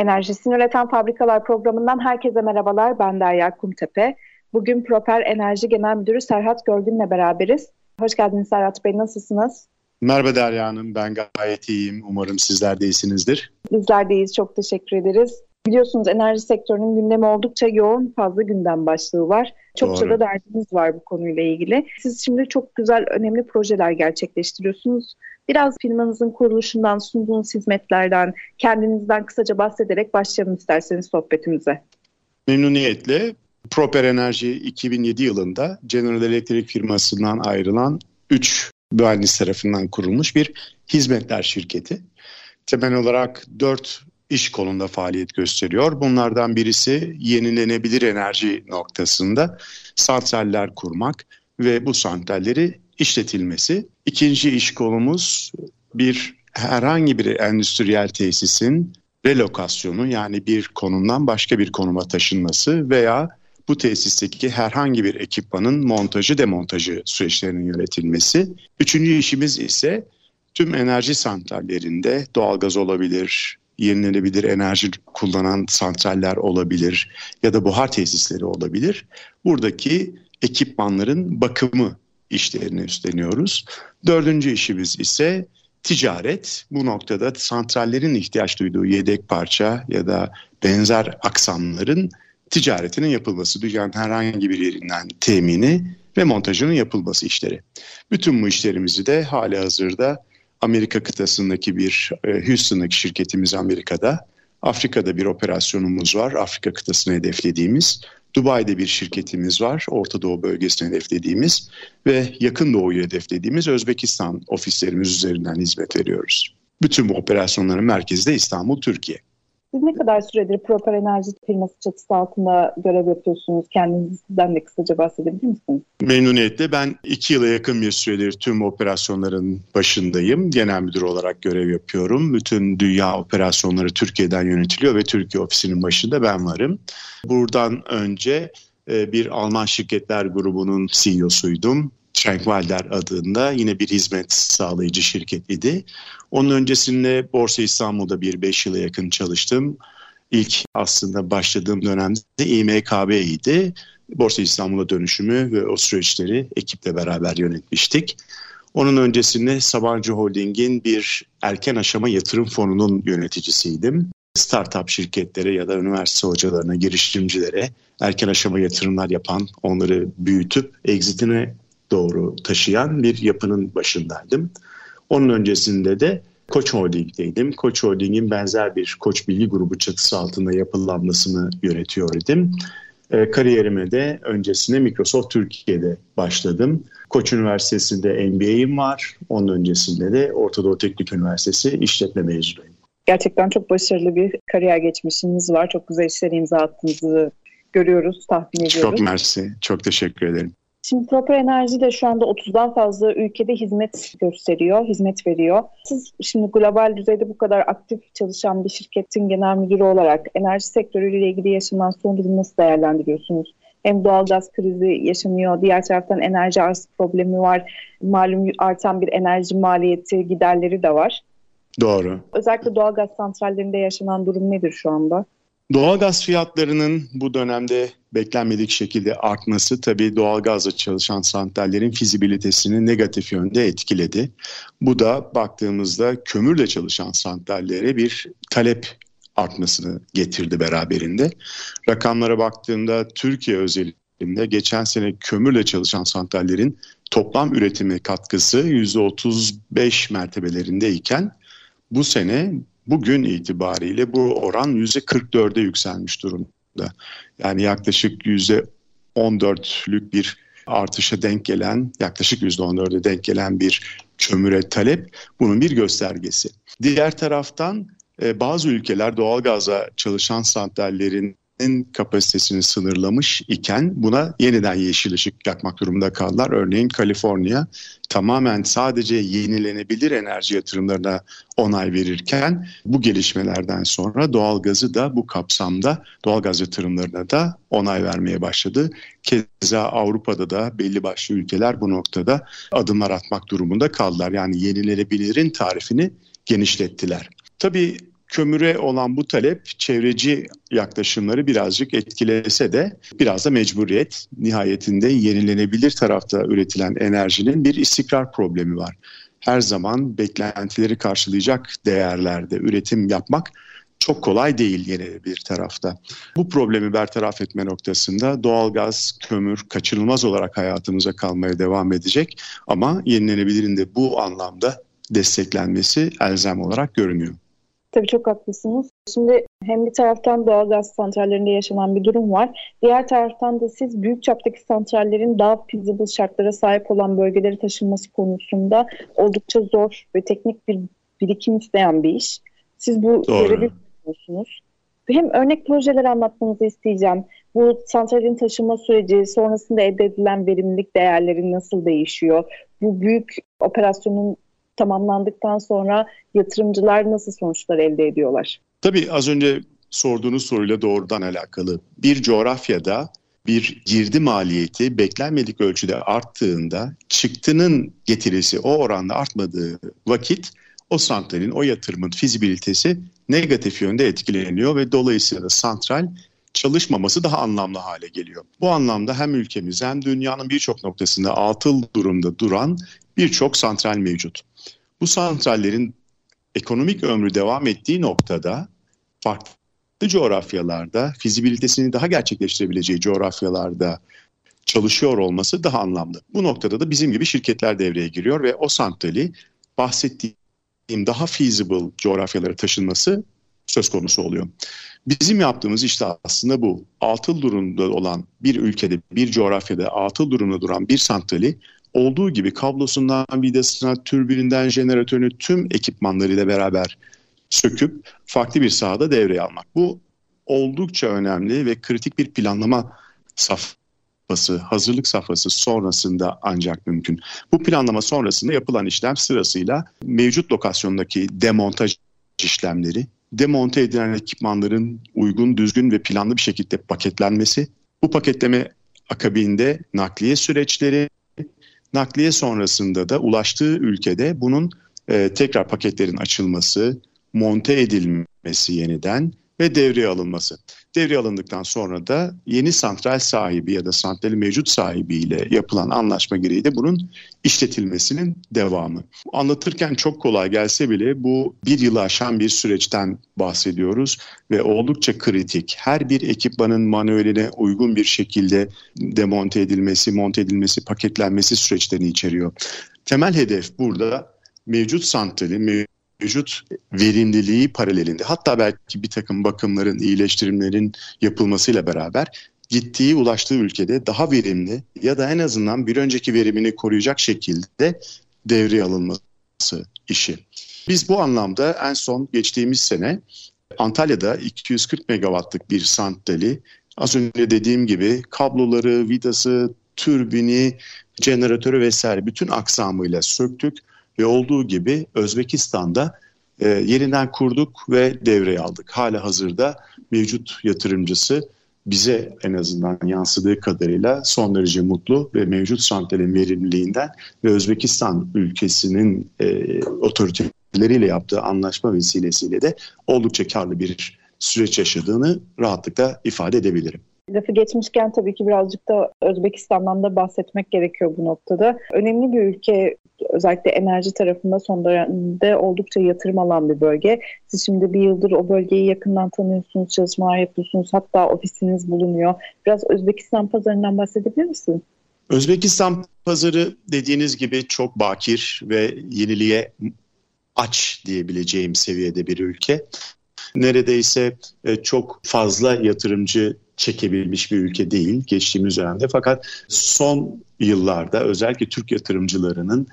Enerjisini Üreten Fabrikalar programından herkese merhabalar. Ben Derya Kumtepe. Bugün Proper Enerji Genel Müdürü Serhat Görgün'le beraberiz. Hoş geldiniz Serhat Bey, nasılsınız? Merhaba Derya Hanım, ben gayet iyiyim. Umarım sizler de iyisinizdir. Bizler de iyiyiz, çok teşekkür ederiz. Biliyorsunuz enerji sektörünün gündemi oldukça yoğun, fazla gündem başlığı var. Çokça Doğru. da derdiniz var bu konuyla ilgili. Siz şimdi çok güzel, önemli projeler gerçekleştiriyorsunuz. Biraz firmanızın kuruluşundan, sunduğunuz hizmetlerden, kendinizden kısaca bahsederek başlayalım isterseniz sohbetimize. Memnuniyetle. Proper Enerji 2007 yılında General Electric firmasından ayrılan 3 mühendis tarafından kurulmuş bir hizmetler şirketi. Temel olarak 4 iş kolunda faaliyet gösteriyor. Bunlardan birisi yenilenebilir enerji noktasında santraller kurmak ve bu santralleri işletilmesi. İkinci iş kolumuz bir herhangi bir endüstriyel tesisin relokasyonu yani bir konumdan başka bir konuma taşınması veya bu tesisteki herhangi bir ekipmanın montajı demontajı süreçlerinin yönetilmesi. Üçüncü işimiz ise tüm enerji santrallerinde doğalgaz olabilir, yenilenebilir enerji kullanan santraller olabilir ya da buhar tesisleri olabilir. Buradaki ekipmanların bakımı işlerini üstleniyoruz. Dördüncü işimiz ise ticaret. Bu noktada santrallerin ihtiyaç duyduğu yedek parça ya da benzer aksamların ticaretinin yapılması, dünyanın herhangi bir yerinden temini ve montajının yapılması işleri. Bütün bu işlerimizi de hali hazırda Amerika kıtasındaki bir e, Houston'daki şirketimiz Amerika'da, Afrika'da bir operasyonumuz var, Afrika kıtasını hedeflediğimiz. Dubai'de bir şirketimiz var, Orta Doğu bölgesini hedeflediğimiz ve Yakın Doğu'yu hedeflediğimiz Özbekistan ofislerimiz üzerinden hizmet veriyoruz. Bütün bu operasyonların merkezi de İstanbul, Türkiye. Siz ne kadar süredir Proper Enerji firması çatısı altında görev yapıyorsunuz? Kendinizden de kısaca bahsedebilir misiniz? Memnuniyetle. Ben iki yıla yakın bir süredir tüm operasyonların başındayım. Genel müdür olarak görev yapıyorum. Bütün dünya operasyonları Türkiye'den yönetiliyor ve Türkiye ofisinin başında ben varım. Buradan önce e, bir Alman şirketler grubunun CEO'suydum. Tranquilder adında yine bir hizmet sağlayıcı şirket idi. Onun öncesinde Borsa İstanbul'da bir 5 yıla yakın çalıştım. İlk aslında başladığım dönemde İMKB'ydi. Borsa İstanbul'a dönüşümü ve o süreçleri ekiple beraber yönetmiştik. Onun öncesinde Sabancı Holding'in bir erken aşama yatırım fonunun yöneticisiydim. Startup şirketlere ya da üniversite hocalarına, girişimcilere erken aşama yatırımlar yapan, onları büyütüp exitine doğru taşıyan bir yapının başındaydım. Onun öncesinde de Koç Holding'deydim. Koç Holding'in benzer bir Koç Bilgi Grubu çatısı altında yapılanmasını yönetiyor idim. E, kariyerime de öncesinde Microsoft Türkiye'de başladım. Koç Üniversitesi'nde MBA'im var. Onun öncesinde de Orta Doğu Teknik Üniversitesi işletme mezunuyum. Gerçekten çok başarılı bir kariyer geçmişiniz var. Çok güzel işler imza attığınızı görüyoruz, tahmin ediyoruz. Çok mersi, çok teşekkür ederim. Şimdi Proper Enerji de şu anda 30'dan fazla ülkede hizmet gösteriyor, hizmet veriyor. Siz şimdi global düzeyde bu kadar aktif çalışan bir şirketin genel müdürü olarak enerji sektörüyle ilgili yaşanan son durumu nasıl değerlendiriyorsunuz? Hem doğal gaz krizi yaşanıyor, diğer taraftan enerji arz problemi var. Malum artan bir enerji maliyeti giderleri de var. Doğru. Özellikle doğal gaz santrallerinde yaşanan durum nedir şu anda? Doğalgaz fiyatlarının bu dönemde beklenmedik şekilde artması tabii doğalgazla çalışan santrallerin fizibilitesini negatif yönde etkiledi. Bu da baktığımızda kömürle çalışan santrallere bir talep artmasını getirdi beraberinde. Rakamlara baktığımda Türkiye özelinde geçen sene kömürle çalışan santrallerin toplam üretime katkısı %35 mertebelerindeyken bu sene bugün itibariyle bu oran %44'e yükselmiş durumda. Yani yaklaşık %14'lük bir artışa denk gelen yaklaşık %14'e denk gelen bir kömüre talep bunun bir göstergesi. Diğer taraftan e, bazı ülkeler doğalgaza çalışan santrallerin kapasitesini sınırlamış iken buna yeniden yeşil ışık yakmak durumunda kaldılar. Örneğin Kaliforniya tamamen sadece yenilenebilir enerji yatırımlarına onay verirken bu gelişmelerden sonra doğalgazı da bu kapsamda doğalgaz yatırımlarına da onay vermeye başladı. Keza Avrupa'da da belli başlı ülkeler bu noktada adımlar atmak durumunda kaldılar. Yani yenilenebilirin tarifini genişlettiler. Tabii kömüre olan bu talep çevreci yaklaşımları birazcık etkilese de biraz da mecburiyet. Nihayetinde yenilenebilir tarafta üretilen enerjinin bir istikrar problemi var. Her zaman beklentileri karşılayacak değerlerde üretim yapmak çok kolay değil yenilenebilir tarafta. Bu problemi bertaraf etme noktasında doğalgaz, kömür kaçınılmaz olarak hayatımıza kalmaya devam edecek ama yenilenebilirin de bu anlamda desteklenmesi elzem olarak görünüyor. Tabii çok haklısınız. Şimdi hem bir taraftan doğal gaz santrallerinde yaşanan bir durum var. Diğer taraftan da siz büyük çaptaki santrallerin daha feasible şartlara sahip olan bölgeleri taşınması konusunda oldukça zor ve teknik bir birikim isteyen bir iş. Siz bu görevi yapıyorsunuz. Hem örnek projeler anlatmanızı isteyeceğim. Bu santralin taşıma süreci, sonrasında elde edilen verimlilik değerleri nasıl değişiyor? Bu büyük operasyonun tamamlandıktan sonra yatırımcılar nasıl sonuçlar elde ediyorlar? Tabii az önce sorduğunuz soruyla doğrudan alakalı. Bir coğrafyada bir girdi maliyeti beklenmedik ölçüde arttığında çıktının getirisi o oranda artmadığı vakit o santralin, o yatırımın fizibilitesi negatif yönde etkileniyor ve dolayısıyla santral çalışmaması daha anlamlı hale geliyor. Bu anlamda hem ülkemiz hem dünyanın birçok noktasında atıl durumda duran birçok santral mevcut. Bu santrallerin ekonomik ömrü devam ettiği noktada farklı coğrafyalarda fizibilitesini daha gerçekleştirebileceği coğrafyalarda çalışıyor olması daha anlamlı. Bu noktada da bizim gibi şirketler devreye giriyor ve o santrali bahsettiğim daha feasible coğrafyalara taşınması söz konusu oluyor. Bizim yaptığımız işte aslında bu. Atıl durumda olan bir ülkede, bir coğrafyada atıl durumda duran bir santrali olduğu gibi kablosundan vidasına, türbininden jeneratörünü tüm ekipmanlarıyla beraber söküp farklı bir sahada devreye almak. Bu oldukça önemli ve kritik bir planlama safhası, hazırlık safhası sonrasında ancak mümkün. Bu planlama sonrasında yapılan işlem sırasıyla mevcut lokasyondaki demontaj işlemleri, demonte edilen ekipmanların uygun, düzgün ve planlı bir şekilde paketlenmesi, bu paketleme akabinde nakliye süreçleri, nakliye sonrasında da ulaştığı ülkede bunun e, tekrar paketlerin açılması, monte edilmesi yeniden ve devreye alınması. Devreye alındıktan sonra da yeni santral sahibi ya da santrali mevcut sahibiyle yapılan anlaşma gereği de bunun işletilmesinin devamı. Anlatırken çok kolay gelse bile bu bir yılı aşan bir süreçten bahsediyoruz ve oldukça kritik. Her bir ekipmanın manueline uygun bir şekilde demonte edilmesi, monte edilmesi, paketlenmesi süreçlerini içeriyor. Temel hedef burada mevcut santrali, mevcut verimliliği paralelinde hatta belki bir takım bakımların, iyileştirimlerin yapılmasıyla beraber gittiği, ulaştığı ülkede daha verimli ya da en azından bir önceki verimini koruyacak şekilde devreye alınması işi. Biz bu anlamda en son geçtiğimiz sene Antalya'da 240 megawattlık bir santrali az önce dediğim gibi kabloları, vidası, türbini, jeneratörü vesaire bütün aksamıyla söktük ve olduğu gibi Özbekistan'da e, yeniden kurduk ve devreye aldık. Hala hazırda mevcut yatırımcısı bize en azından yansıdığı kadarıyla son derece mutlu ve mevcut santralin verimliliğinden ve Özbekistan ülkesinin e, otoriteleriyle yaptığı anlaşma vesilesiyle de oldukça karlı bir süreç yaşadığını rahatlıkla ifade edebilirim. Lafı geçmişken tabii ki birazcık da Özbekistan'dan da bahsetmek gerekiyor bu noktada. Önemli bir ülke özellikle enerji tarafında son dönemde oldukça yatırım alan bir bölge. Siz şimdi bir yıldır o bölgeyi yakından tanıyorsunuz, çalışmalar yapıyorsunuz, hatta ofisiniz bulunuyor. Biraz Özbekistan pazarından bahsedebilir misiniz? Özbekistan pazarı dediğiniz gibi çok bakir ve yeniliğe aç diyebileceğim seviyede bir ülke. Neredeyse e, çok fazla yatırımcı çekebilmiş bir ülke değil geçtiğimiz dönemde. Fakat son yıllarda özellikle Türk yatırımcılarının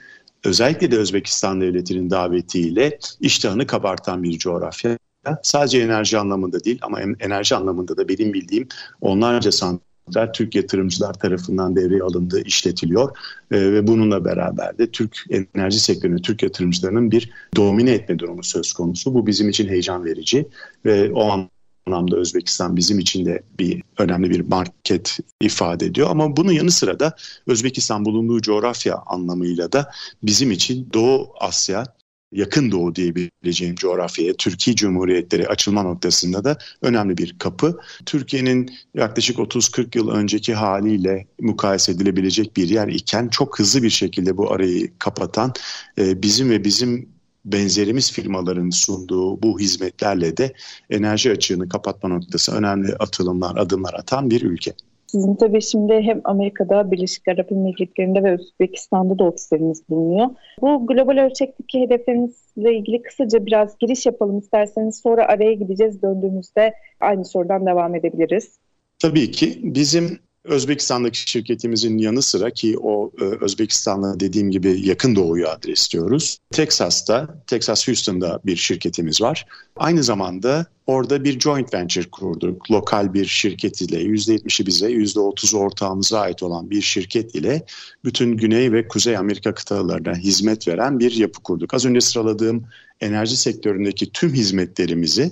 özellikle de Özbekistan devletinin davetiyle iştahını kabartan bir coğrafya. Sadece enerji anlamında değil ama enerji anlamında da benim bildiğim onlarca santral Türk yatırımcılar tarafından devreye alındığı işletiliyor ee, ve bununla beraber de Türk enerji sektörünü Türk yatırımcılarının bir domine etme durumu söz konusu. Bu bizim için heyecan verici ve o an anlamda Özbekistan bizim için de bir önemli bir market ifade ediyor. Ama bunun yanı sıra da Özbekistan bulunduğu coğrafya anlamıyla da bizim için Doğu Asya yakın doğu diyebileceğim coğrafyaya Türkiye Cumhuriyetleri açılma noktasında da önemli bir kapı. Türkiye'nin yaklaşık 30-40 yıl önceki haliyle mukayese edilebilecek bir yer iken çok hızlı bir şekilde bu arayı kapatan e, bizim ve bizim benzerimiz firmaların sunduğu bu hizmetlerle de enerji açığını kapatma noktası önemli atılımlar, adımlar atan bir ülke. Sizin tabii şimdi hem Amerika'da, Birleşik Arap Emirlikleri'nde ve Özbekistan'da da ofisleriniz bulunuyor. Bu global ölçekteki hedeflerinizle ilgili kısaca biraz giriş yapalım isterseniz. Sonra araya gideceğiz. Döndüğümüzde aynı sorudan devam edebiliriz. Tabii ki bizim Özbekistan'daki şirketimizin yanı sıra ki o e, Özbekistan'la dediğim gibi yakın doğuyu adresliyoruz. Texas'ta, Texas Houston'da bir şirketimiz var. Aynı zamanda orada bir joint venture kurduk. Lokal bir şirket ile %70'i bize, %30'u ortağımıza ait olan bir şirket ile bütün Güney ve Kuzey Amerika kıtalarına hizmet veren bir yapı kurduk. Az önce sıraladığım enerji sektöründeki tüm hizmetlerimizi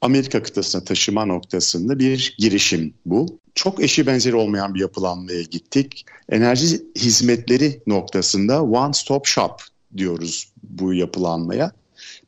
Amerika kıtasına taşıma noktasında bir girişim bu. Çok eşi benzeri olmayan bir yapılanmaya gittik. Enerji hizmetleri noktasında one stop shop diyoruz bu yapılanmaya.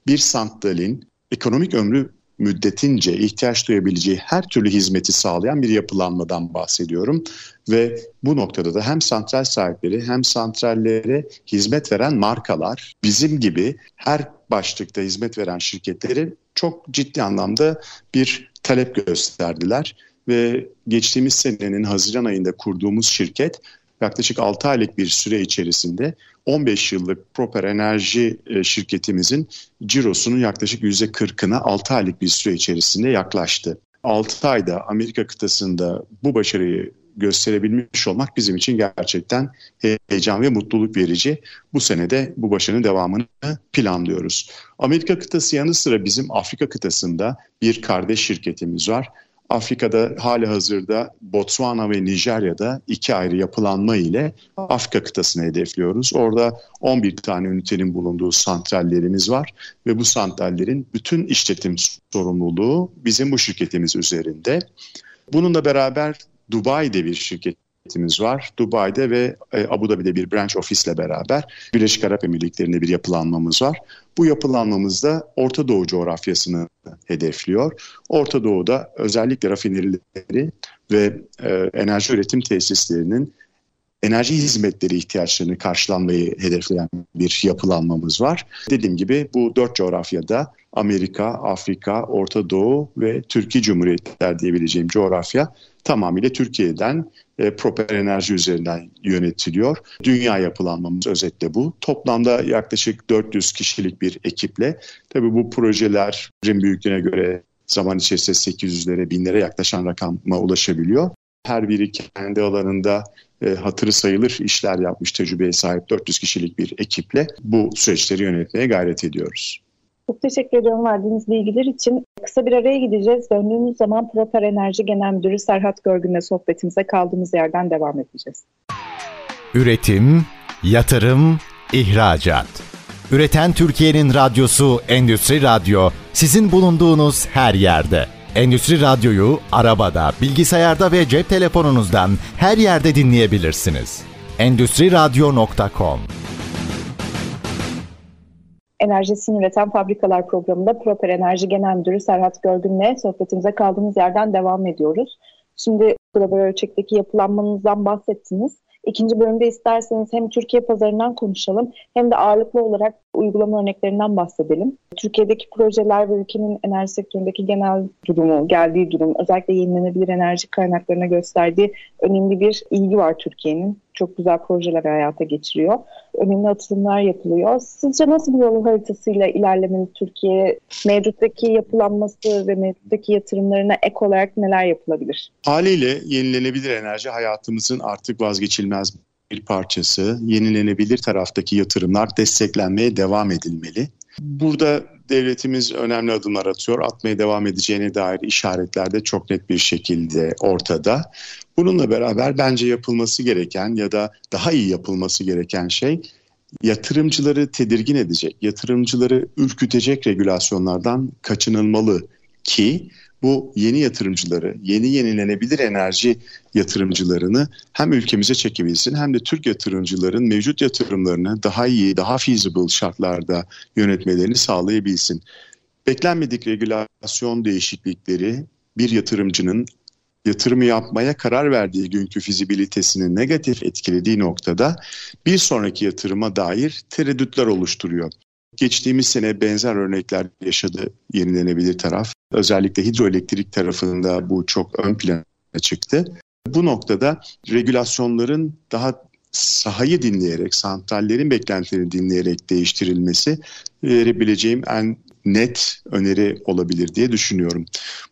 Bir santralin ekonomik ömrü müddetince ihtiyaç duyabileceği her türlü hizmeti sağlayan bir yapılanmadan bahsediyorum. Ve bu noktada da hem santral sahipleri hem santrallere hizmet veren markalar bizim gibi her başlıkta hizmet veren şirketleri çok ciddi anlamda bir talep gösterdiler ve geçtiğimiz senenin Haziran ayında kurduğumuz şirket yaklaşık 6 aylık bir süre içerisinde 15 yıllık Proper Enerji e, şirketimizin cirosunun yaklaşık %40'ına 6 aylık bir süre içerisinde yaklaştı. 6 ayda Amerika kıtasında bu başarıyı gösterebilmiş olmak bizim için gerçekten heyecan ve mutluluk verici. Bu senede bu başarının devamını planlıyoruz. Amerika kıtası yanı sıra bizim Afrika kıtasında bir kardeş şirketimiz var. Afrika'da hali hazırda Botswana ve Nijerya'da iki ayrı yapılanma ile Afrika kıtasını hedefliyoruz. Orada 11 tane ünitenin bulunduğu santrallerimiz var ve bu santrallerin bütün işletim sorumluluğu bizim bu şirketimiz üzerinde. Bununla beraber Dubai'de bir şirketimiz var. Dubai'de ve e, Abu Dhabi'de bir branch ofisle beraber Birleşik Arap Emirlikleri'nde bir yapılanmamız var. Bu yapılanmamız da Orta Doğu coğrafyasını hedefliyor. Orta Doğu'da özellikle rafinerileri ve e, enerji üretim tesislerinin enerji hizmetleri ihtiyaçlarını karşılanmayı hedefleyen bir yapılanmamız var. Dediğim gibi bu dört coğrafyada Amerika, Afrika, Orta Doğu ve Türkiye Cumhuriyetler diyebileceğim coğrafya tamamıyla Türkiye'den e, Proper Enerji üzerinden yönetiliyor. Dünya yapılanmamız özetle bu. Toplamda yaklaşık 400 kişilik bir ekiple tabii bu projelerin büyüklüğüne göre zaman içerisinde 800'lere, binlere yaklaşan rakama ulaşabiliyor. Her biri kendi alanında e, hatırı sayılır işler yapmış tecrübeye sahip 400 kişilik bir ekiple bu süreçleri yönetmeye gayret ediyoruz. Çok teşekkür ediyorum verdiğiniz bilgiler için. Kısa bir araya gideceğiz. Döndüğümüz zaman Proper Enerji Genel Müdürü Serhat Görgün'le sohbetimize kaldığımız yerden devam edeceğiz. Üretim, yatırım, ihracat. Üreten Türkiye'nin radyosu Endüstri Radyo sizin bulunduğunuz her yerde. Endüstri Radyo'yu arabada, bilgisayarda ve cep telefonunuzdan her yerde dinleyebilirsiniz. Endüstri Radyo.com Enerjisini Üreten Fabrikalar programında Proper Enerji Genel Müdürü Serhat Görgün'le sohbetimize kaldığımız yerden devam ediyoruz. Şimdi global ölçekteki yapılanmanızdan bahsettiniz. İkinci bölümde isterseniz hem Türkiye pazarından konuşalım hem de ağırlıklı olarak uygulama örneklerinden bahsedelim. Türkiye'deki projeler ve ülkenin enerji sektöründeki genel durumu, geldiği durum, özellikle yenilenebilir enerji kaynaklarına gösterdiği önemli bir ilgi var Türkiye'nin. Çok güzel projeler hayata geçiriyor. Önemli atılımlar yapılıyor. Sizce nasıl bir yol haritasıyla ilerlemeli Türkiye? Mevcuttaki yapılanması ve mevcuttaki yatırımlarına ek olarak neler yapılabilir? Haliyle yenilenebilir enerji hayatımızın artık vazgeçilmez bir parçası. Yenilenebilir taraftaki yatırımlar desteklenmeye devam edilmeli. Burada devletimiz önemli adımlar atıyor. Atmaya devam edeceğine dair işaretler de çok net bir şekilde ortada. Bununla beraber bence yapılması gereken ya da daha iyi yapılması gereken şey yatırımcıları tedirgin edecek, yatırımcıları ürkütecek regülasyonlardan kaçınılmalı ki bu yeni yatırımcıları, yeni yenilenebilir enerji yatırımcılarını hem ülkemize çekebilsin hem de Türk yatırımcıların mevcut yatırımlarını daha iyi, daha feasible şartlarda yönetmelerini sağlayabilsin. Beklenmedik regülasyon değişiklikleri bir yatırımcının yatırımı yapmaya karar verdiği günkü fizibilitesini negatif etkilediği noktada bir sonraki yatırıma dair tereddütler oluşturuyor. Geçtiğimiz sene benzer örnekler yaşadı yenilenebilir taraf. Özellikle hidroelektrik tarafında bu çok ön plana çıktı. Bu noktada regülasyonların daha sahayı dinleyerek, santrallerin beklentilerini dinleyerek değiştirilmesi verebileceğim en net öneri olabilir diye düşünüyorum.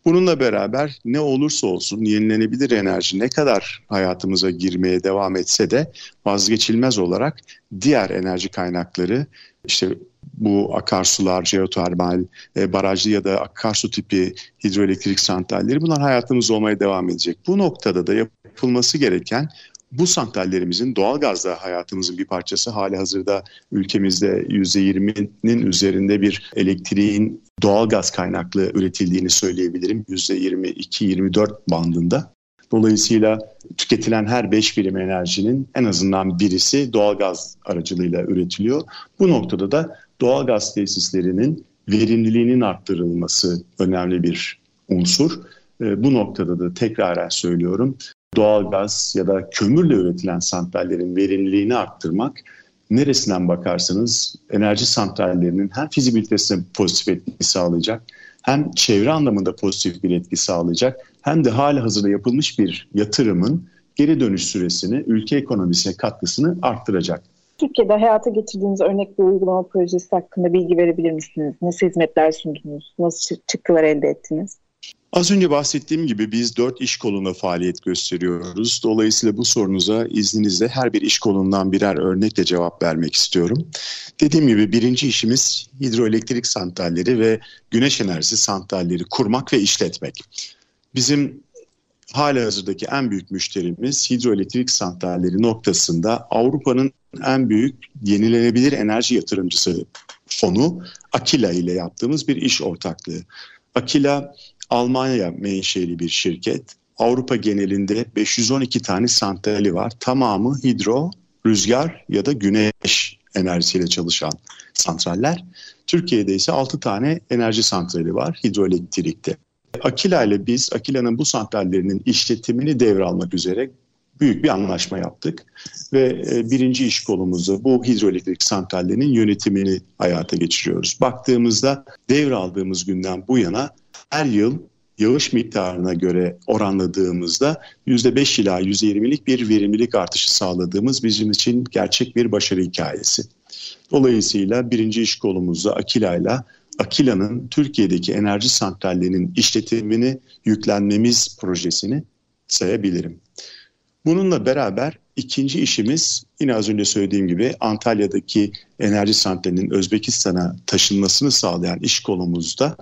Bununla beraber ne olursa olsun yenilenebilir enerji ne kadar hayatımıza girmeye devam etse de vazgeçilmez olarak diğer enerji kaynakları işte bu akarsular, jeotermal, e, barajlı ya da akarsu tipi hidroelektrik santralleri bunlar hayatımız olmaya devam edecek. Bu noktada da yapılması gereken bu santrallerimizin doğal gazla hayatımızın bir parçası hali hazırda ülkemizde %20'nin üzerinde bir elektriğin doğal gaz kaynaklı üretildiğini söyleyebilirim. %22-24 bandında. Dolayısıyla tüketilen her 5 birim enerjinin en azından birisi doğal gaz aracılığıyla üretiliyor. Bu noktada da doğal gaz tesislerinin verimliliğinin arttırılması önemli bir unsur. Ee, bu noktada da tekrar söylüyorum doğalgaz ya da kömürle üretilen santrallerin verimliliğini arttırmak neresinden bakarsanız enerji santrallerinin hem fizibilitesine pozitif etki sağlayacak hem çevre anlamında pozitif bir etki sağlayacak hem de hali hazırda yapılmış bir yatırımın geri dönüş süresini ülke ekonomisine katkısını arttıracak. Türkiye'de hayata geçirdiğiniz örnek bir uygulama projesi hakkında bilgi verebilir misiniz? Nasıl hizmetler sundunuz? Nasıl çıktılar elde ettiniz? Az önce bahsettiğim gibi biz dört iş kolunda faaliyet gösteriyoruz. Dolayısıyla bu sorunuza izninizle her bir iş kolundan birer örnekle cevap vermek istiyorum. Dediğim gibi birinci işimiz hidroelektrik santralleri ve güneş enerjisi santralleri kurmak ve işletmek. Bizim hala hazırdaki en büyük müşterimiz hidroelektrik santralleri noktasında Avrupa'nın en büyük yenilenebilir enerji yatırımcısı fonu Akila ile yaptığımız bir iş ortaklığı. Akila Almanya menşeli bir şirket. Avrupa genelinde 512 tane santrali var. Tamamı hidro, rüzgar ya da güneş enerjisiyle çalışan santraller. Türkiye'de ise 6 tane enerji santrali var hidroelektrikte. Akila ile biz Akila'nın bu santrallerinin işletimini devralmak üzere büyük bir anlaşma yaptık ve e, birinci iş kolumuzu bu hidroelektrik santrallerinin yönetimini hayata geçiriyoruz. Baktığımızda devraldığımız günden bu yana her yıl yağış miktarına göre oranladığımızda %5 ila %20'lik bir verimlilik artışı sağladığımız bizim için gerçek bir başarı hikayesi. Dolayısıyla birinci iş kolumuzda Akila ile Akila'nın Türkiye'deki enerji santrallerinin işletimini yüklenmemiz projesini sayabilirim. Bununla beraber ikinci işimiz yine az önce söylediğim gibi Antalya'daki enerji santralinin Özbekistan'a taşınmasını sağlayan iş kolumuzda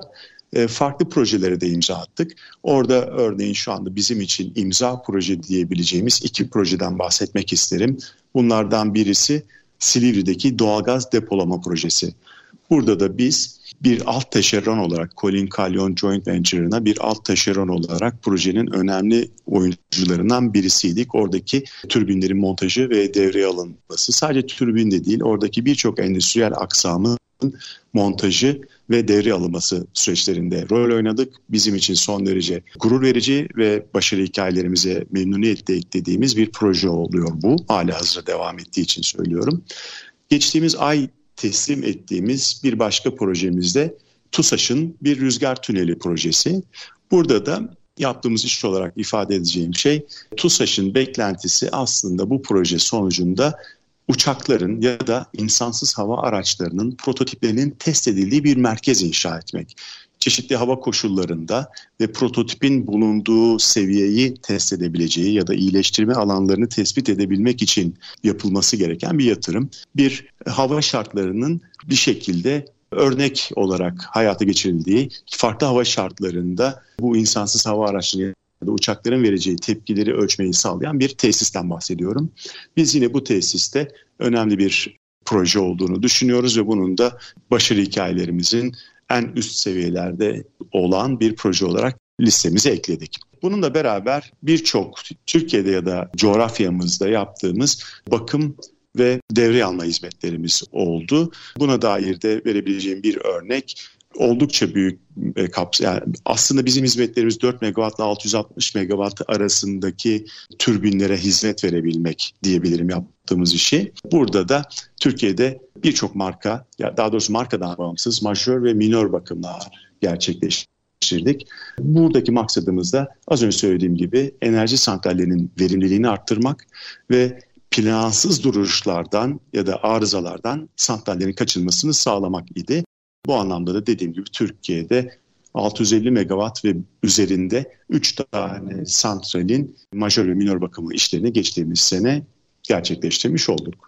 farklı projelere de imza attık. Orada örneğin şu anda bizim için imza proje diyebileceğimiz iki projeden bahsetmek isterim. Bunlardan birisi Silivri'deki doğalgaz depolama projesi. Burada da biz bir alt taşeron olarak Colin Callion Joint Venture'ına bir alt taşeron olarak projenin önemli oyuncularından birisiydik. Oradaki türbinlerin montajı ve devreye alınması sadece türbin de değil oradaki birçok endüstriyel aksamı montajı ve devre alınması süreçlerinde rol oynadık. Bizim için son derece gurur verici ve başarı hikayelerimize memnuniyetle eklediğimiz bir proje oluyor bu. Hala hazır devam ettiği için söylüyorum. Geçtiğimiz ay teslim ettiğimiz bir başka projemizde TUSAŞ'ın bir rüzgar tüneli projesi. Burada da yaptığımız iş olarak ifade edeceğim şey TUSAŞ'ın beklentisi aslında bu proje sonucunda uçakların ya da insansız hava araçlarının prototiplerinin test edildiği bir merkez inşa etmek. çeşitli hava koşullarında ve prototipin bulunduğu seviyeyi test edebileceği ya da iyileştirme alanlarını tespit edebilmek için yapılması gereken bir yatırım. Bir hava şartlarının bir şekilde örnek olarak hayata geçirildiği farklı hava şartlarında bu insansız hava araçları ya da uçakların vereceği tepkileri ölçmeyi sağlayan bir tesisten bahsediyorum. Biz yine bu tesiste önemli bir proje olduğunu düşünüyoruz ve bunun da başarı hikayelerimizin en üst seviyelerde olan bir proje olarak listemize ekledik. Bununla beraber birçok Türkiye'de ya da coğrafyamızda yaptığımız bakım ve devre alma hizmetlerimiz oldu. Buna dair de verebileceğim bir örnek oldukça büyük e, kaps yani aslında bizim hizmetlerimiz 4 megawatt ile 660 megawatt arasındaki türbinlere hizmet verebilmek diyebilirim yaptığımız işi. Burada da Türkiye'de birçok marka ya daha doğrusu markadan bağımsız majör ve minör bakımlar gerçekleştirdik. Buradaki maksadımız da az önce söylediğim gibi enerji santrallerinin verimliliğini arttırmak ve plansız duruşlardan ya da arızalardan santrallerin kaçınmasını sağlamak idi. Bu anlamda da dediğim gibi Türkiye'de 650 megawatt ve üzerinde 3 tane santralin majör ve minör bakımı işlerini geçtiğimiz sene gerçekleştirmiş olduk.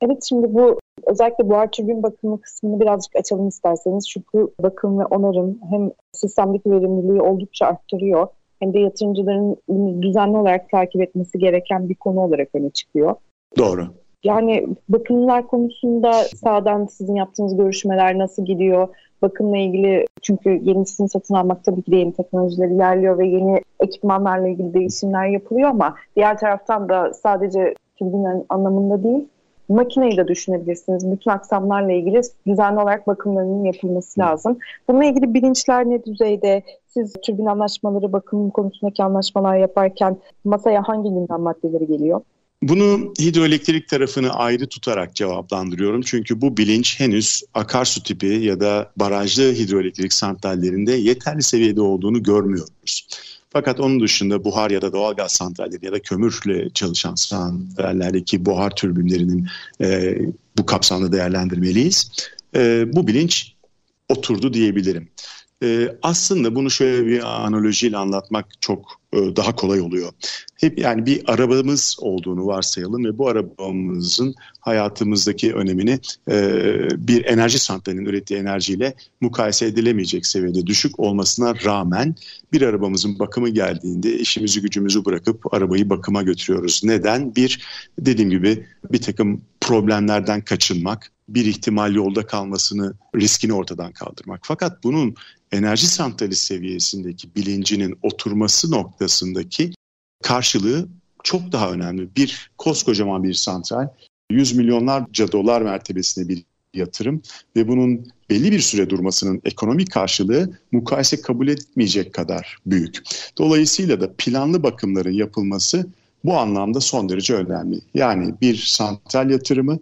Evet şimdi bu özellikle buhar türbin bakımı kısmını birazcık açalım isterseniz. Çünkü bakım ve onarım hem sistemdeki verimliliği oldukça arttırıyor hem de yatırımcıların düzenli olarak takip etmesi gereken bir konu olarak öne çıkıyor. Doğru. Yani bakımlar konusunda sağdan sizin yaptığınız görüşmeler nasıl gidiyor? Bakımla ilgili çünkü yenisini satın almak tabii ki de yeni teknolojiler ilerliyor ve yeni ekipmanlarla ilgili değişimler yapılıyor ama diğer taraftan da sadece türbin anlamında değil makineyi de düşünebilirsiniz. Bütün aksamlarla ilgili düzenli olarak bakımlarının yapılması lazım. Bununla ilgili bilinçler ne düzeyde? Siz türbin anlaşmaları, bakım konusundaki anlaşmalar yaparken masaya hangi gündem maddeleri geliyor? Bunu hidroelektrik tarafını ayrı tutarak cevaplandırıyorum. Çünkü bu bilinç henüz akarsu tipi ya da barajlı hidroelektrik santrallerinde yeterli seviyede olduğunu görmüyoruz. Fakat onun dışında buhar ya da doğalgaz santralleri ya da kömürle çalışan santrallerdeki buhar türbinlerinin e, bu kapsamda değerlendirmeliyiz. E, bu bilinç oturdu diyebilirim. E, aslında bunu şöyle bir analojiyle anlatmak çok e, daha kolay oluyor. Hep yani bir arabamız olduğunu varsayalım ve bu arabamızın hayatımızdaki önemini e, bir enerji santralinin ürettiği enerjiyle mukayese edilemeyecek seviyede düşük olmasına rağmen bir arabamızın bakımı geldiğinde işimizi gücümüzü bırakıp arabayı bakıma götürüyoruz. Neden? Bir dediğim gibi bir takım problemlerden kaçınmak, bir ihtimal yolda kalmasını riskini ortadan kaldırmak. Fakat bunun enerji santrali seviyesindeki bilincinin oturması noktasındaki karşılığı çok daha önemli. Bir koskocaman bir santral 100 milyonlarca dolar mertebesine bir yatırım ve bunun belli bir süre durmasının ekonomik karşılığı mukayese kabul etmeyecek kadar büyük. Dolayısıyla da planlı bakımların yapılması bu anlamda son derece önemli. Yani bir santral yatırımı,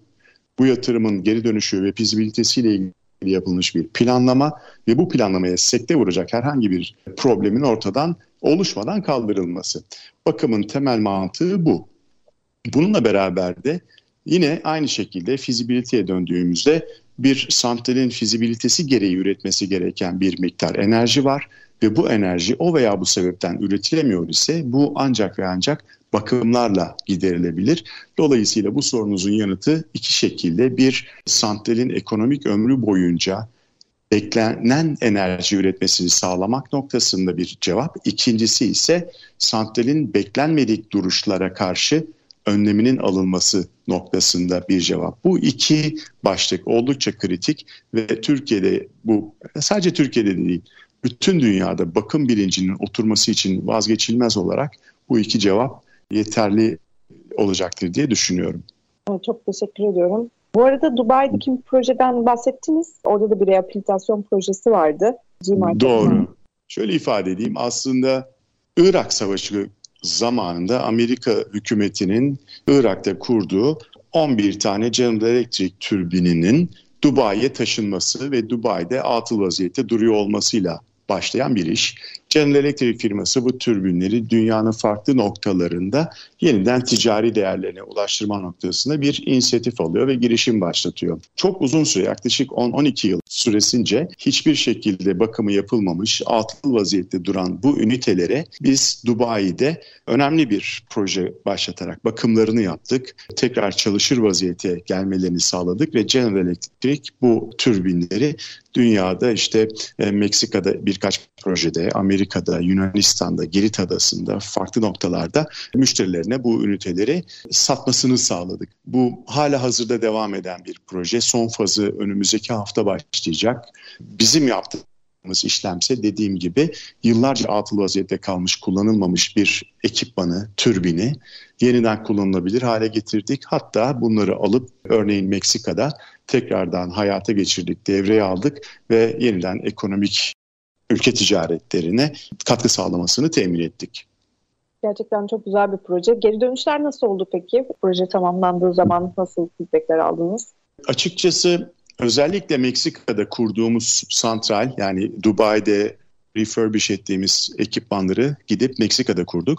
bu yatırımın geri dönüşü ve fizibilitesiyle ilgili yapılmış bir planlama ve bu planlamaya sekte vuracak herhangi bir problemin ortadan oluşmadan kaldırılması. Bakımın temel mantığı bu. Bununla beraber de yine aynı şekilde fizibiliteye döndüğümüzde bir santralin fizibilitesi gereği üretmesi gereken bir miktar enerji var ve bu enerji o veya bu sebepten üretilemiyor ise bu ancak ve ancak bakımlarla giderilebilir. Dolayısıyla bu sorunuzun yanıtı iki şekilde bir santralin ekonomik ömrü boyunca beklenen enerji üretmesini sağlamak noktasında bir cevap. İkincisi ise santralin beklenmedik duruşlara karşı önleminin alınması noktasında bir cevap. Bu iki başlık oldukça kritik ve Türkiye'de bu sadece Türkiye'de değil bütün dünyada bakım bilincinin oturması için vazgeçilmez olarak bu iki cevap yeterli olacaktır diye düşünüyorum. Çok teşekkür ediyorum. Bu arada Dubai'deki bir projeden bahsettiniz. Orada da bir rehabilitasyon projesi vardı. Doğru. Şöyle ifade edeyim. Aslında Irak Savaşı zamanında Amerika hükümetinin Irak'ta kurduğu 11 tane General Electric türbininin Dubai'ye taşınması ve Dubai'de atıl vaziyette duruyor olmasıyla başlayan bir iş. General Electric firması bu türbinleri dünyanın farklı noktalarında yeniden ticari değerlerine ulaştırma noktasında bir inisiyatif alıyor ve girişim başlatıyor. Çok uzun süre yaklaşık 10-12 yıl süresince hiçbir şekilde bakımı yapılmamış, atıl vaziyette duran bu ünitelere biz Dubai'de önemli bir proje başlatarak bakımlarını yaptık. Tekrar çalışır vaziyete gelmelerini sağladık ve General Electric bu türbinleri dünyada işte e, Meksika'da birkaç projede, Amerika'da, Yunanistan'da, Girit Adası'nda farklı noktalarda müşterilerine bu üniteleri satmasını sağladık. Bu hala hazırda devam eden bir proje. Son fazı önümüzdeki hafta başlayacak. Bizim yaptığımız işlemse dediğim gibi yıllarca atıl vaziyette kalmış, kullanılmamış bir ekipmanı, türbini yeniden kullanılabilir hale getirdik. Hatta bunları alıp örneğin Meksika'da tekrardan hayata geçirdik, devreye aldık ve yeniden ekonomik ülke ticaretlerine katkı sağlamasını temin ettik. Gerçekten çok güzel bir proje. Geri dönüşler nasıl oldu peki? Proje tamamlandığı zaman nasıl feedbackler aldınız? Açıkçası özellikle Meksika'da kurduğumuz santral yani Dubai'de refurbish ettiğimiz ekipmanları gidip Meksika'da kurduk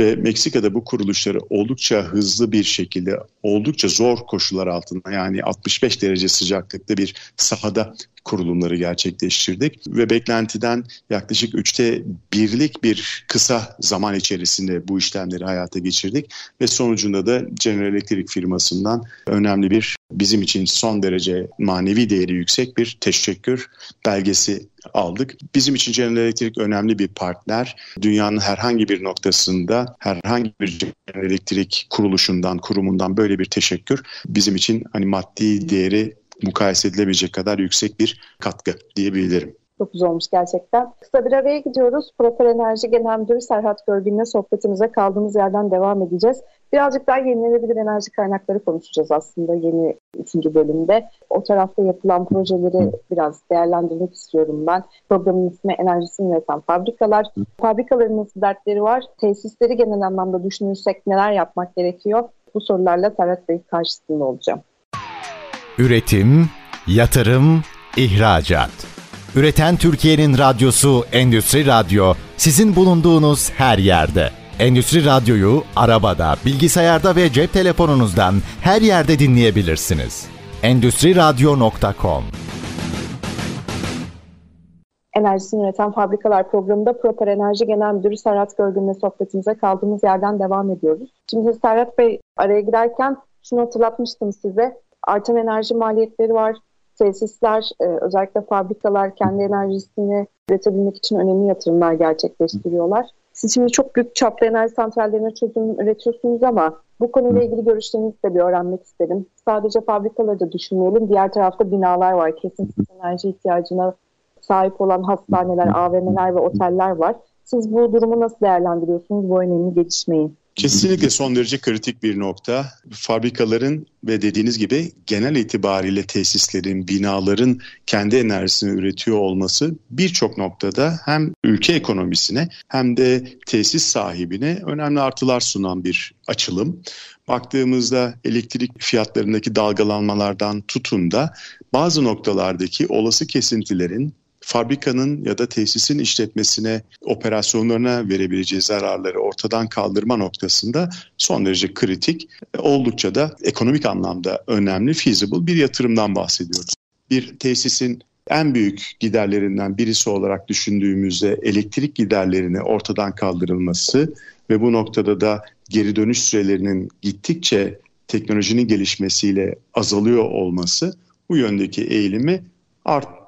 ve Meksika'da bu kuruluşları oldukça hızlı bir şekilde oldukça zor koşullar altında yani 65 derece sıcaklıkta bir sahada kurulumları gerçekleştirdik ve beklentiden yaklaşık üçte birlik bir kısa zaman içerisinde bu işlemleri hayata geçirdik ve sonucunda da General Electric firmasından önemli bir bizim için son derece manevi değeri yüksek bir teşekkür belgesi aldık. Bizim için General Electric önemli bir partner. Dünyanın herhangi bir noktasında herhangi bir Electric kuruluşundan, kurumundan böyle bir teşekkür bizim için hani maddi değeri mukayese edilebilecek kadar yüksek bir katkı diyebilirim. Çok güzel olmuş gerçekten. Kısa bir araya gidiyoruz. Proper Enerji Genel Müdürü Serhat Görgün'le sohbetimize kaldığımız yerden devam edeceğiz. Birazcık daha yenilenebilir enerji kaynakları konuşacağız aslında yeni ikinci bölümde. O tarafta yapılan projeleri biraz değerlendirmek istiyorum ben. Programın ismi Enerjisini Üreten Fabrikalar. Fabrikaların nasıl dertleri var? Tesisleri genel anlamda düşünürsek neler yapmak gerekiyor? Bu sorularla Serhat Bey karşısında olacağım. Üretim, yatırım, ihracat. Üreten Türkiye'nin radyosu Endüstri Radyo sizin bulunduğunuz her yerde. Endüstri Radyo'yu arabada, bilgisayarda ve cep telefonunuzdan her yerde dinleyebilirsiniz. Endüstri Radyo.com Enerjisini üreten fabrikalar programında Proper Enerji Genel Müdürü Serhat Görgün'le sohbetimize kaldığımız yerden devam ediyoruz. Şimdi Serhat Bey araya girerken şunu hatırlatmıştım size. Artan enerji maliyetleri var. Tesisler, e, özellikle fabrikalar kendi enerjisini üretebilmek için önemli yatırımlar gerçekleştiriyorlar. Siz şimdi çok büyük çapta enerji santrallerine çözüm üretiyorsunuz ama bu konuyla ilgili görüşlerinizi de bir öğrenmek istedim. Sadece fabrikaları da düşünmeyelim. Diğer tarafta binalar var. Kesintisiz enerji ihtiyacına sahip olan hastaneler, AVM'ler ve oteller var. Siz bu durumu nasıl değerlendiriyorsunuz bu önemli gelişmeyi? Kesinlikle son derece kritik bir nokta. Fabrikaların ve dediğiniz gibi genel itibariyle tesislerin, binaların kendi enerjisini üretiyor olması birçok noktada hem ülke ekonomisine hem de tesis sahibine önemli artılar sunan bir açılım. Baktığımızda elektrik fiyatlarındaki dalgalanmalardan tutun da bazı noktalardaki olası kesintilerin fabrikanın ya da tesisin işletmesine, operasyonlarına verebileceği zararları ortadan kaldırma noktasında son derece kritik, oldukça da ekonomik anlamda önemli, feasible bir yatırımdan bahsediyoruz. Bir tesisin en büyük giderlerinden birisi olarak düşündüğümüzde elektrik giderlerini ortadan kaldırılması ve bu noktada da geri dönüş sürelerinin gittikçe teknolojinin gelişmesiyle azalıyor olması bu yöndeki eğilimi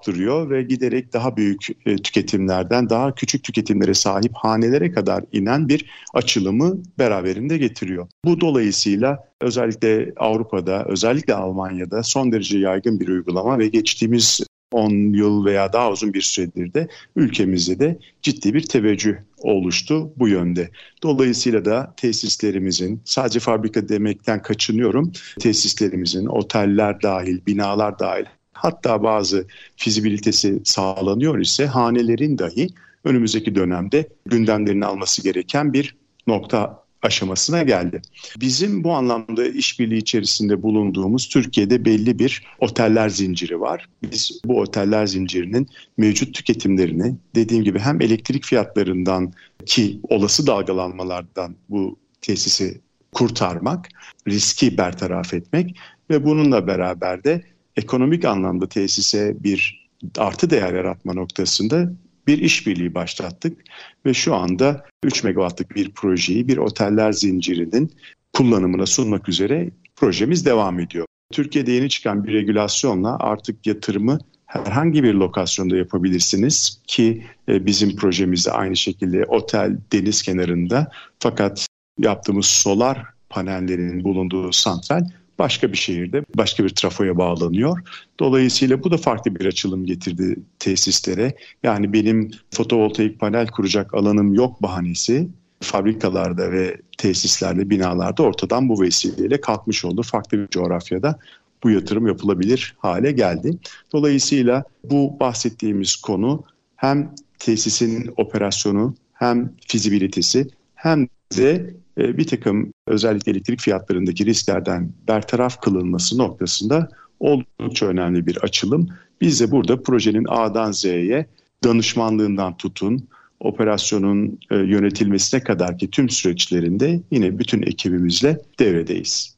arttırıyor ve giderek daha büyük e, tüketimlerden daha küçük tüketimlere sahip hanelere kadar inen bir açılımı beraberinde getiriyor. Bu dolayısıyla özellikle Avrupa'da, özellikle Almanya'da son derece yaygın bir uygulama ve geçtiğimiz 10 yıl veya daha uzun bir süredir de ülkemizde de ciddi bir teveccüh oluştu bu yönde. Dolayısıyla da tesislerimizin sadece fabrika demekten kaçınıyorum. Tesislerimizin oteller dahil, binalar dahil hatta bazı fizibilitesi sağlanıyor ise hanelerin dahi önümüzdeki dönemde gündemlerini alması gereken bir nokta aşamasına geldi. Bizim bu anlamda işbirliği içerisinde bulunduğumuz Türkiye'de belli bir oteller zinciri var. Biz bu oteller zincirinin mevcut tüketimlerini dediğim gibi hem elektrik fiyatlarından ki olası dalgalanmalardan bu tesisi kurtarmak, riski bertaraf etmek ve bununla beraber de ekonomik anlamda tesise bir artı değer yaratma noktasında bir işbirliği başlattık ve şu anda 3 megawattlık bir projeyi bir oteller zincirinin kullanımına sunmak üzere projemiz devam ediyor. Türkiye'de yeni çıkan bir regülasyonla artık yatırımı herhangi bir lokasyonda yapabilirsiniz ki e, bizim projemizde aynı şekilde otel deniz kenarında fakat yaptığımız solar panellerinin bulunduğu santral başka bir şehirde başka bir trafoya bağlanıyor. Dolayısıyla bu da farklı bir açılım getirdi tesislere. Yani benim fotovoltaik panel kuracak alanım yok bahanesi fabrikalarda ve tesislerde, binalarda ortadan bu vesileyle kalkmış oldu. Farklı bir coğrafyada bu yatırım yapılabilir hale geldi. Dolayısıyla bu bahsettiğimiz konu hem tesisin operasyonu hem fizibilitesi hem de e, bir takım özellikle elektrik fiyatlarındaki risklerden bertaraf kılınması noktasında oldukça önemli bir açılım. Biz de burada projenin A'dan Z'ye danışmanlığından tutun, operasyonun e, yönetilmesine kadar ki tüm süreçlerinde yine bütün ekibimizle devredeyiz.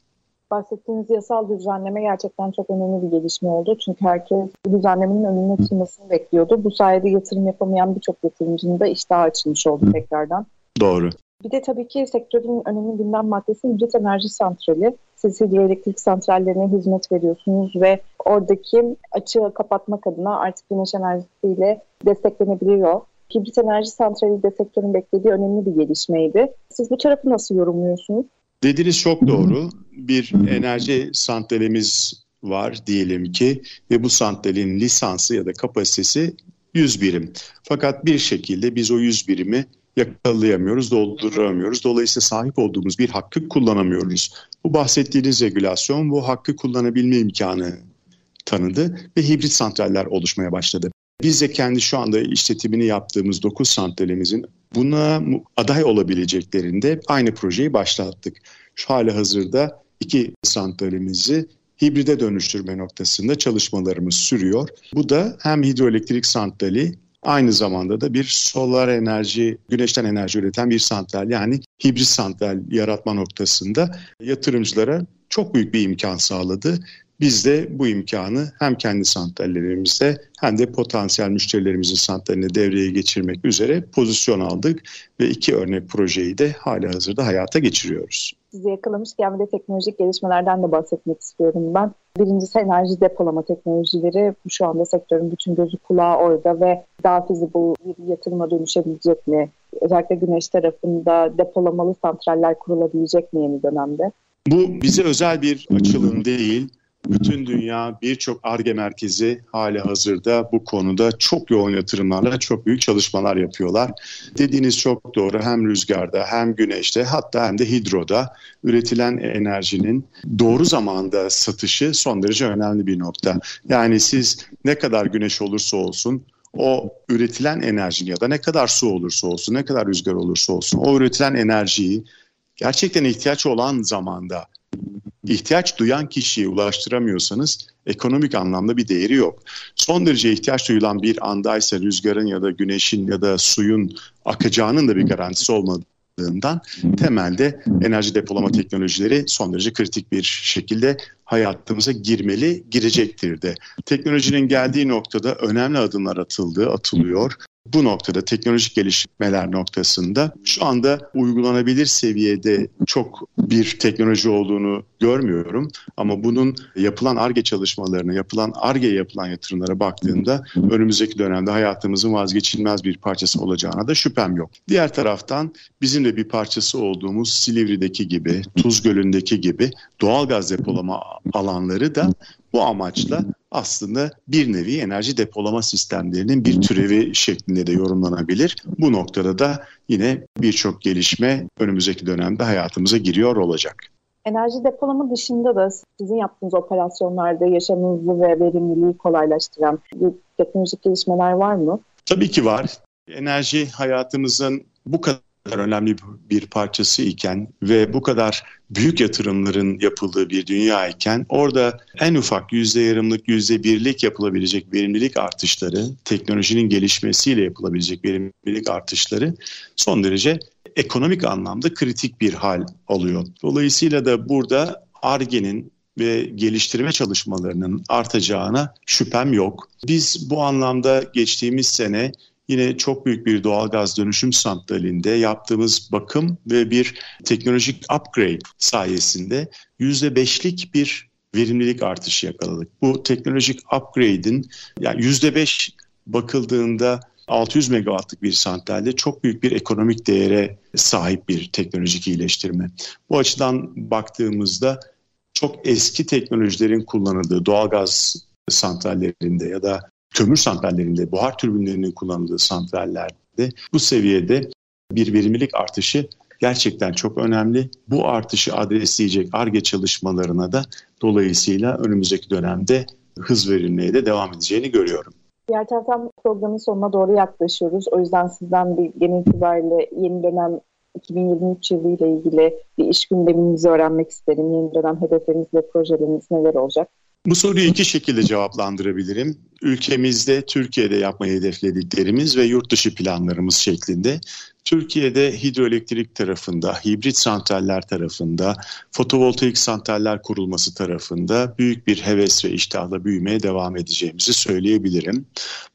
Bahsettiğiniz yasal düzenleme gerçekten çok önemli bir gelişme oldu. Çünkü herkes bu düzenlemenin önüne çıkmasını bekliyordu. Bu sayede yatırım yapamayan birçok yatırımcının da iştahı açılmış oldu tekrardan. Doğru. Bir de tabii ki sektörün önemli gündem maddesi hibrit enerji santrali. Siz hidroelektrik santrallerine hizmet veriyorsunuz ve oradaki açığı kapatmak adına artık güneş enerjisiyle desteklenebiliyor. Hibrit enerji santrali de sektörün beklediği önemli bir gelişmeydi. Siz bu tarafı nasıl yorumluyorsunuz? Dediğiniz çok doğru. Bir enerji santralimiz var diyelim ki ve bu santralin lisansı ya da kapasitesi 100 birim. Fakat bir şekilde biz o 100 birimi yakalayamıyoruz, dolduramıyoruz. Dolayısıyla sahip olduğumuz bir hakkı kullanamıyoruz. Bu bahsettiğiniz regülasyon bu hakkı kullanabilme imkanı tanıdı ve hibrit santraller oluşmaya başladı. Biz de kendi şu anda işletimini yaptığımız 9 santralimizin buna aday olabileceklerinde aynı projeyi başlattık. Şu hali hazırda iki santralimizi hibride dönüştürme noktasında çalışmalarımız sürüyor. Bu da hem hidroelektrik santrali Aynı zamanda da bir solar enerji, güneşten enerji üreten bir santral yani hibrit santral yaratma noktasında yatırımcılara çok büyük bir imkan sağladı. Biz de bu imkanı hem kendi santrallerimizde hem de potansiyel müşterilerimizin santralini devreye geçirmek üzere pozisyon aldık ve iki örnek projeyi de hala hazırda hayata geçiriyoruz. Sizi yakalamışken bir de teknolojik gelişmelerden de bahsetmek istiyorum ben. Birincisi enerji depolama teknolojileri. Şu anda sektörün bütün gözü kulağı orada ve daha feasible bir yatırıma dönüşebilecek mi? Özellikle güneş tarafında depolamalı santraller kurulabilecek mi yeni dönemde? Bu bize özel bir açılım değil bütün dünya birçok ARGE merkezi hali hazırda bu konuda çok yoğun yatırımlarla çok büyük çalışmalar yapıyorlar. Dediğiniz çok doğru hem rüzgarda hem güneşte hatta hem de hidroda üretilen enerjinin doğru zamanda satışı son derece önemli bir nokta. Yani siz ne kadar güneş olursa olsun o üretilen enerji ya da ne kadar su olursa olsun, ne kadar rüzgar olursa olsun o üretilen enerjiyi gerçekten ihtiyaç olan zamanda ihtiyaç duyan kişiye ulaştıramıyorsanız ekonomik anlamda bir değeri yok. Son derece ihtiyaç duyulan bir andaysa rüzgarın ya da güneşin ya da suyun akacağının da bir garantisi olmadığından temelde enerji depolama teknolojileri son derece kritik bir şekilde hayatımıza girmeli, girecektir de. Teknolojinin geldiği noktada önemli adımlar atıldı, atılıyor bu noktada teknolojik gelişmeler noktasında şu anda uygulanabilir seviyede çok bir teknoloji olduğunu görmüyorum. Ama bunun yapılan ARGE çalışmalarına, yapılan ARGE yapılan yatırımlara baktığımda önümüzdeki dönemde hayatımızın vazgeçilmez bir parçası olacağına da şüphem yok. Diğer taraftan bizim de bir parçası olduğumuz Silivri'deki gibi, Tuz Gölü'ndeki gibi doğal gaz depolama alanları da bu amaçla aslında bir nevi enerji depolama sistemlerinin bir türevi şeklinde de yorumlanabilir. Bu noktada da yine birçok gelişme önümüzdeki dönemde hayatımıza giriyor olacak. Enerji depolama dışında da sizin yaptığınız operasyonlarda yaşamınızı ve verimliliği kolaylaştıran teknolojik gelişmeler var mı? Tabii ki var. Enerji hayatımızın bu kadar önemli bir parçası iken ve bu kadar büyük yatırımların yapıldığı bir dünya iken orada en ufak yüzde yarımlık, yüzde birlik yapılabilecek verimlilik artışları, teknolojinin gelişmesiyle yapılabilecek verimlilik artışları son derece ekonomik anlamda kritik bir hal alıyor. Dolayısıyla da burada ARGE'nin ve geliştirme çalışmalarının artacağına şüphem yok. Biz bu anlamda geçtiğimiz sene yine çok büyük bir doğalgaz dönüşüm santralinde yaptığımız bakım ve bir teknolojik upgrade sayesinde %5'lik bir verimlilik artışı yakaladık. Bu teknolojik upgrade'in yani %5 bakıldığında 600 megawattlık bir santralde çok büyük bir ekonomik değere sahip bir teknolojik iyileştirme. Bu açıdan baktığımızda çok eski teknolojilerin kullanıldığı doğalgaz santrallerinde ya da kömür santrallerinde, buhar türbinlerinin kullanıldığı santrallerde bu seviyede bir verimlilik artışı gerçekten çok önemli. Bu artışı adresleyecek ARGE çalışmalarına da dolayısıyla önümüzdeki dönemde hız verilmeye de devam edeceğini görüyorum. Diğer taraftan programın sonuna doğru yaklaşıyoruz. O yüzden sizden bir genel itibariyle yeni dönem 2023 yılı ile ilgili bir iş gündemimizi öğrenmek isterim. Yeni dönem hedefleriniz ve projeleriniz neler olacak? Bu soruyu iki şekilde cevaplandırabilirim. Ülkemizde, Türkiye'de yapmayı hedeflediklerimiz ve yurt dışı planlarımız şeklinde. Türkiye'de hidroelektrik tarafında, hibrit santraller tarafında, fotovoltaik santraller kurulması tarafında büyük bir heves ve iştahla büyümeye devam edeceğimizi söyleyebilirim.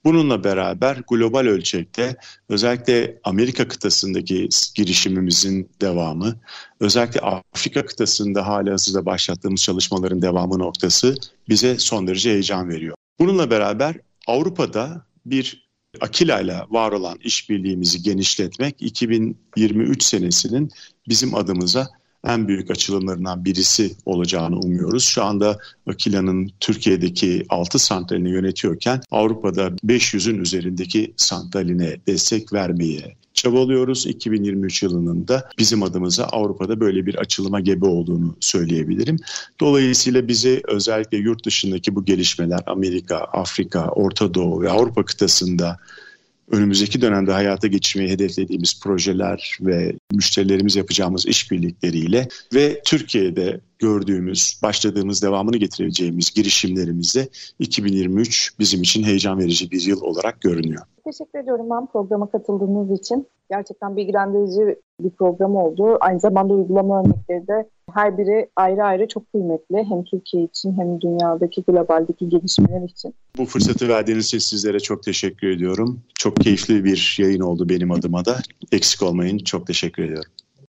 Bununla beraber global ölçekte özellikle Amerika kıtasındaki girişimimizin devamı, özellikle Afrika kıtasında hala hazırda başlattığımız çalışmaların devamı noktası bize son derece heyecan veriyor. Bununla beraber Avrupa'da bir Akila ile var olan işbirliğimizi genişletmek 2023 senesinin bizim adımıza en büyük açılımlarından birisi olacağını umuyoruz. Şu anda Akila'nın Türkiye'deki 6 santralini yönetiyorken Avrupa'da 500'ün üzerindeki santraline destek vermeye çabalıyoruz. 2023 yılının da bizim adımıza Avrupa'da böyle bir açılıma gebe olduğunu söyleyebilirim. Dolayısıyla bizi özellikle yurt dışındaki bu gelişmeler Amerika, Afrika, Orta Doğu ve Avrupa kıtasında önümüzdeki dönemde hayata geçirmeyi hedeflediğimiz projeler ve müşterilerimiz yapacağımız işbirlikleriyle ve Türkiye'de gördüğümüz, başladığımız, devamını getireceğimiz girişimlerimizde 2023 bizim için heyecan verici bir yıl olarak görünüyor. Teşekkür ediyorum ben programa katıldığınız için. Gerçekten bilgilendirici bir program oldu. Aynı zamanda uygulama örnekleri de her biri ayrı ayrı çok kıymetli. Hem Türkiye için hem dünyadaki globaldeki gelişmeler için. Bu fırsatı verdiğiniz için sizlere çok teşekkür ediyorum. Çok keyifli bir yayın oldu benim adıma da. Eksik olmayın. Çok teşekkür ediyorum.